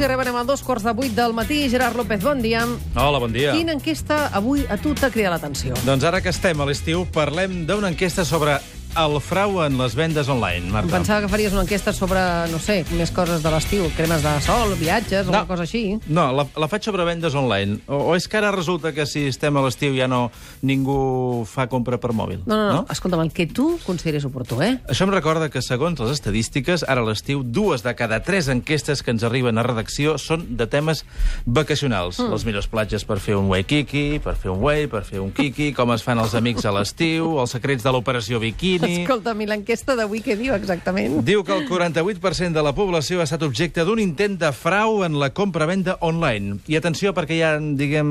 els hi rebrem a dos quarts de vuit del matí. Gerard López, bon dia. Hola, bon dia. Quina enquesta avui a tu t'ha cridat l'atenció? Doncs ara que estem a l'estiu, parlem d'una enquesta sobre el frau en les vendes online, Em Marta. pensava que faries una enquesta sobre, no sé, més coses de l'estiu, cremes de sol, viatges, No. alguna cosa així. No, la, la faig sobre vendes online. O, o és que ara resulta que si estem a l'estiu ja no ningú fa compra per mòbil? No, no, no, escolta'm, el que tu consideris oportú, eh? Això em recorda que, segons les estadístiques, ara a l'estiu, dues de cada tres enquestes que ens arriben a redacció són de temes vacacionals. Mm. Les millors platges per fer un waikiki, per fer un way, per fer un kiki, com es fan els amics a l'estiu, els secrets de l'operació bikini... Escolta'm, i l'enquesta d'avui què diu exactament? Diu que el 48% de la població ha estat objecte d'un intent de frau en la compra-venda online. I atenció, perquè hi ha, diguem,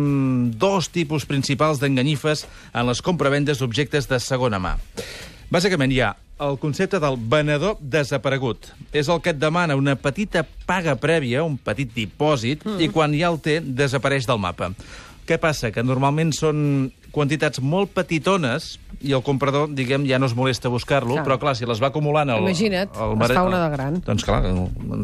dos tipus principals d'enganyifes en les compravendes d'objectes de segona mà. Bàsicament hi ha el concepte del venedor desaparegut. És el que et demana una petita paga prèvia, un petit dipòsit, mm. i quan ja el té, desapareix del mapa. Què passa? Que normalment són quantitats molt petitones i el comprador, diguem, ja no es molesta a buscar-lo, però clar, si les va acumulant... El, Imagina't, es fa una de gran. Doncs clar,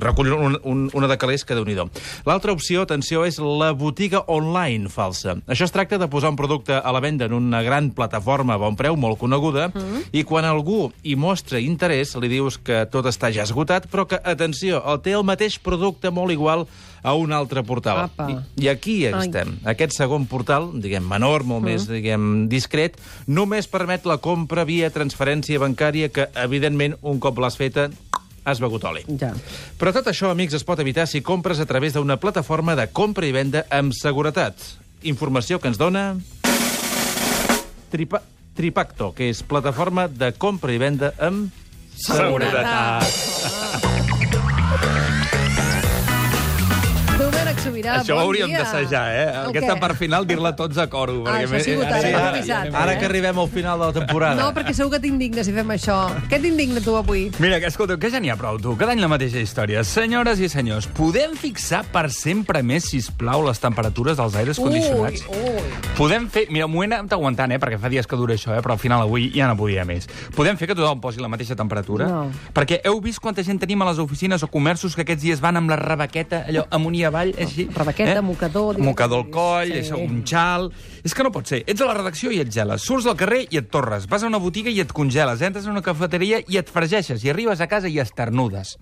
recull un, un, una de calés que déu nhi L'altra opció, atenció, és la botiga online falsa. Això es tracta de posar un producte a la venda en una gran plataforma a bon preu, molt coneguda, mm. i quan algú hi mostra interès, li dius que tot està ja esgotat, però que, atenció, el té el mateix producte molt igual a un altre portal. Apa. I, I aquí Ai. estem. Aquest segon portal, diguem, menor, molt mm. més, diguem, discret, només permet la compra via transferència bancària que, evidentment, un cop l'has feta, has begut oli. Ja. Però tot això, amics, es pot evitar si compres a través d'una plataforma de compra i venda amb seguretat. Informació que ens dona... Tripa... Tripacto, que és plataforma de compra i venda amb... Domènec Sobirà, Això bon ho hauríem d'assajar, eh? El Aquesta què? part final, dir-la tots a coro. Ah, això ha sigut ara, Sí, ara, ara eh? que arribem al final de la temporada. No, perquè segur que t'indignes si fem això. Què t'indigna tu avui? Mira, que escolta, que ja n'hi ha prou, tu. Cada any la mateixa història. Senyores i senyors, podem fixar per sempre més, si plau les temperatures dels aires condicionats? Ui, ui. Podem fer... Mira, m'ho he anat aguantant, eh, perquè fa dies que dura això, eh, però al final avui ja no podia més. Podem fer que tothom posi la mateixa temperatura? No. Perquè heu vist quanta gent tenim a les oficines o comerços que aquests dies van amb la rebaqueta, allò, amunt i avall, així? Rebaqueta, mocador, digues. Mocador al coll, Sí. un xal... És que no pot ser. Ets a la redacció i et geles. Surts al carrer i et torres. Vas a una botiga i et congeles. Entres a una cafeteria i et fregeixes. I arribes a casa i esternudes.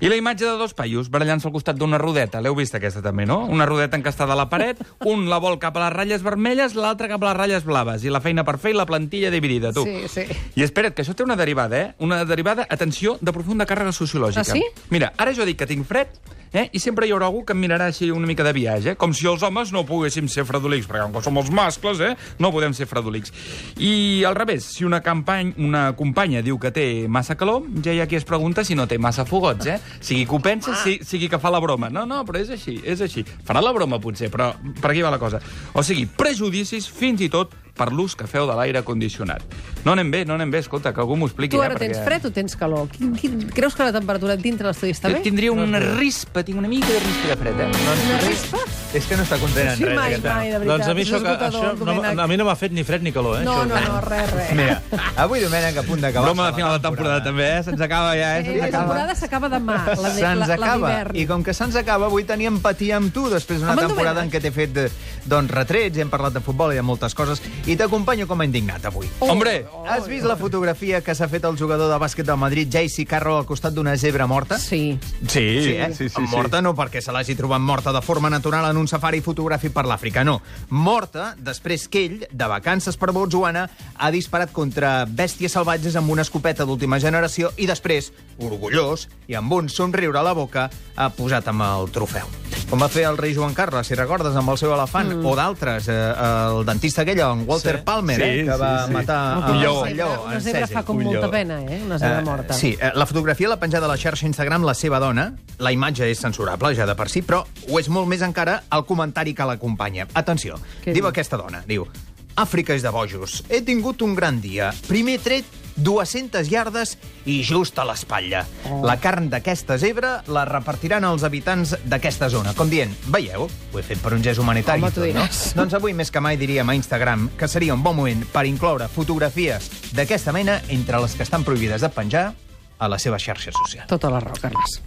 I la imatge de dos paios barallant-se al costat d'una rodeta. L'heu vist, aquesta, també, no? Una rodeta encastada a la paret, un la vol cap a les ratlles vermelles, l'altre cap a les ratlles blaves. I la feina per fer i la plantilla dividida, tu. Sí, sí. I espera't, que això té una derivada, eh? Una derivada, atenció, de profunda càrrega sociològica. Ah, sí? Mira, ara jo dic que tinc fred, eh? i sempre hi haurà algú que em mirarà així una mica de viatge, eh? com si els homes no poguéssim ser fredolics, perquè com som els mascles, eh? no podem ser fredolics. I al revés, si una, campany, una companya diu que té massa calor, ja hi ha qui es pregunta si no té massa fogots, eh? Sigui que ho pensa, si, sigui que fa la broma. No, no, però és així, és així. Farà la broma, potser, però per aquí va la cosa. O sigui, prejudicis fins i tot per l'ús que feu de l'aire condicionat. No anem bé, no anem bé, escolta, que algú m'ho expliqui. Tu eh, ara perquè... tens fred o tens calor? Quin, quin, creus que la temperatura dintre l'estudi està Jo bé? tindria una rispa, tinc una mica de rispa de fred, eh? Una rispa? És que no està content en Sí, res, mai, aquest mai, de veritat. Doncs a mi això, que, això no, a mi no m'ha fet ni fred ni calor, eh? No, això. no, no, res, res. Mira, avui Domènec a punt d'acabar. Broma de final de temporada, també, eh? Se'ns acaba ja, eh? Se'ns la temporada s'acaba demà, la, de- la, acaba. I com que se'ns acaba, avui tenia empatia amb tu, després d'una temporada Domènec. en què t'he fet doncs, retrets, hem parlat de futbol i de moltes coses, i t'acompanyo com a indignat avui. Oh, Hombre! Has vist la fotografia que s'ha fet el jugador de bàsquet del Madrid, JC Carroll, al costat d'una zebra morta? Sí. Sí, Sí, eh? sí, sí. morta no perquè se l'hagi trobat morta de forma natural en un safari fotogràfic per l'Àfrica, no. Morta després que ell, de vacances per Botswana, ha disparat contra bèsties salvatges amb una escopeta d'última generació i després, orgullós i amb un somriure a la boca, ha posat amb el trofeu. Com va fer el rei Joan Carles, si recordes, amb el seu elefant, mm. o d'altres, eh, el dentista aquell, en Walter Sí. Palmer, Sí, eh, que sí, va sí. matar Un el- lleó. lleó, Una en zebra fa com molta lleó. pena, eh? Una zebra morta. Sí, eh, la fotografia l'ha penjada a la xarxa Instagram la seva dona. La imatge és censurable, ja de per si, però ho és molt més encara el comentari que l'acompanya. Atenció, Què diu diu? aquesta dona, diu... Àfrica és de bojos. He tingut un gran dia. Primer tret 200 iardes i just a l'espatlla. Oh. La carn d'aquesta zebra la repartiran als habitants d'aquesta zona. Com dient, veieu? Ho he fet per un gest humanitari. Home, tot, no? Doncs avui més que mai diríem a Instagram que seria un bon moment per incloure fotografies d'aquesta mena entre les que estan prohibides de penjar a la seva xarxa social. Tota la raó, Carles.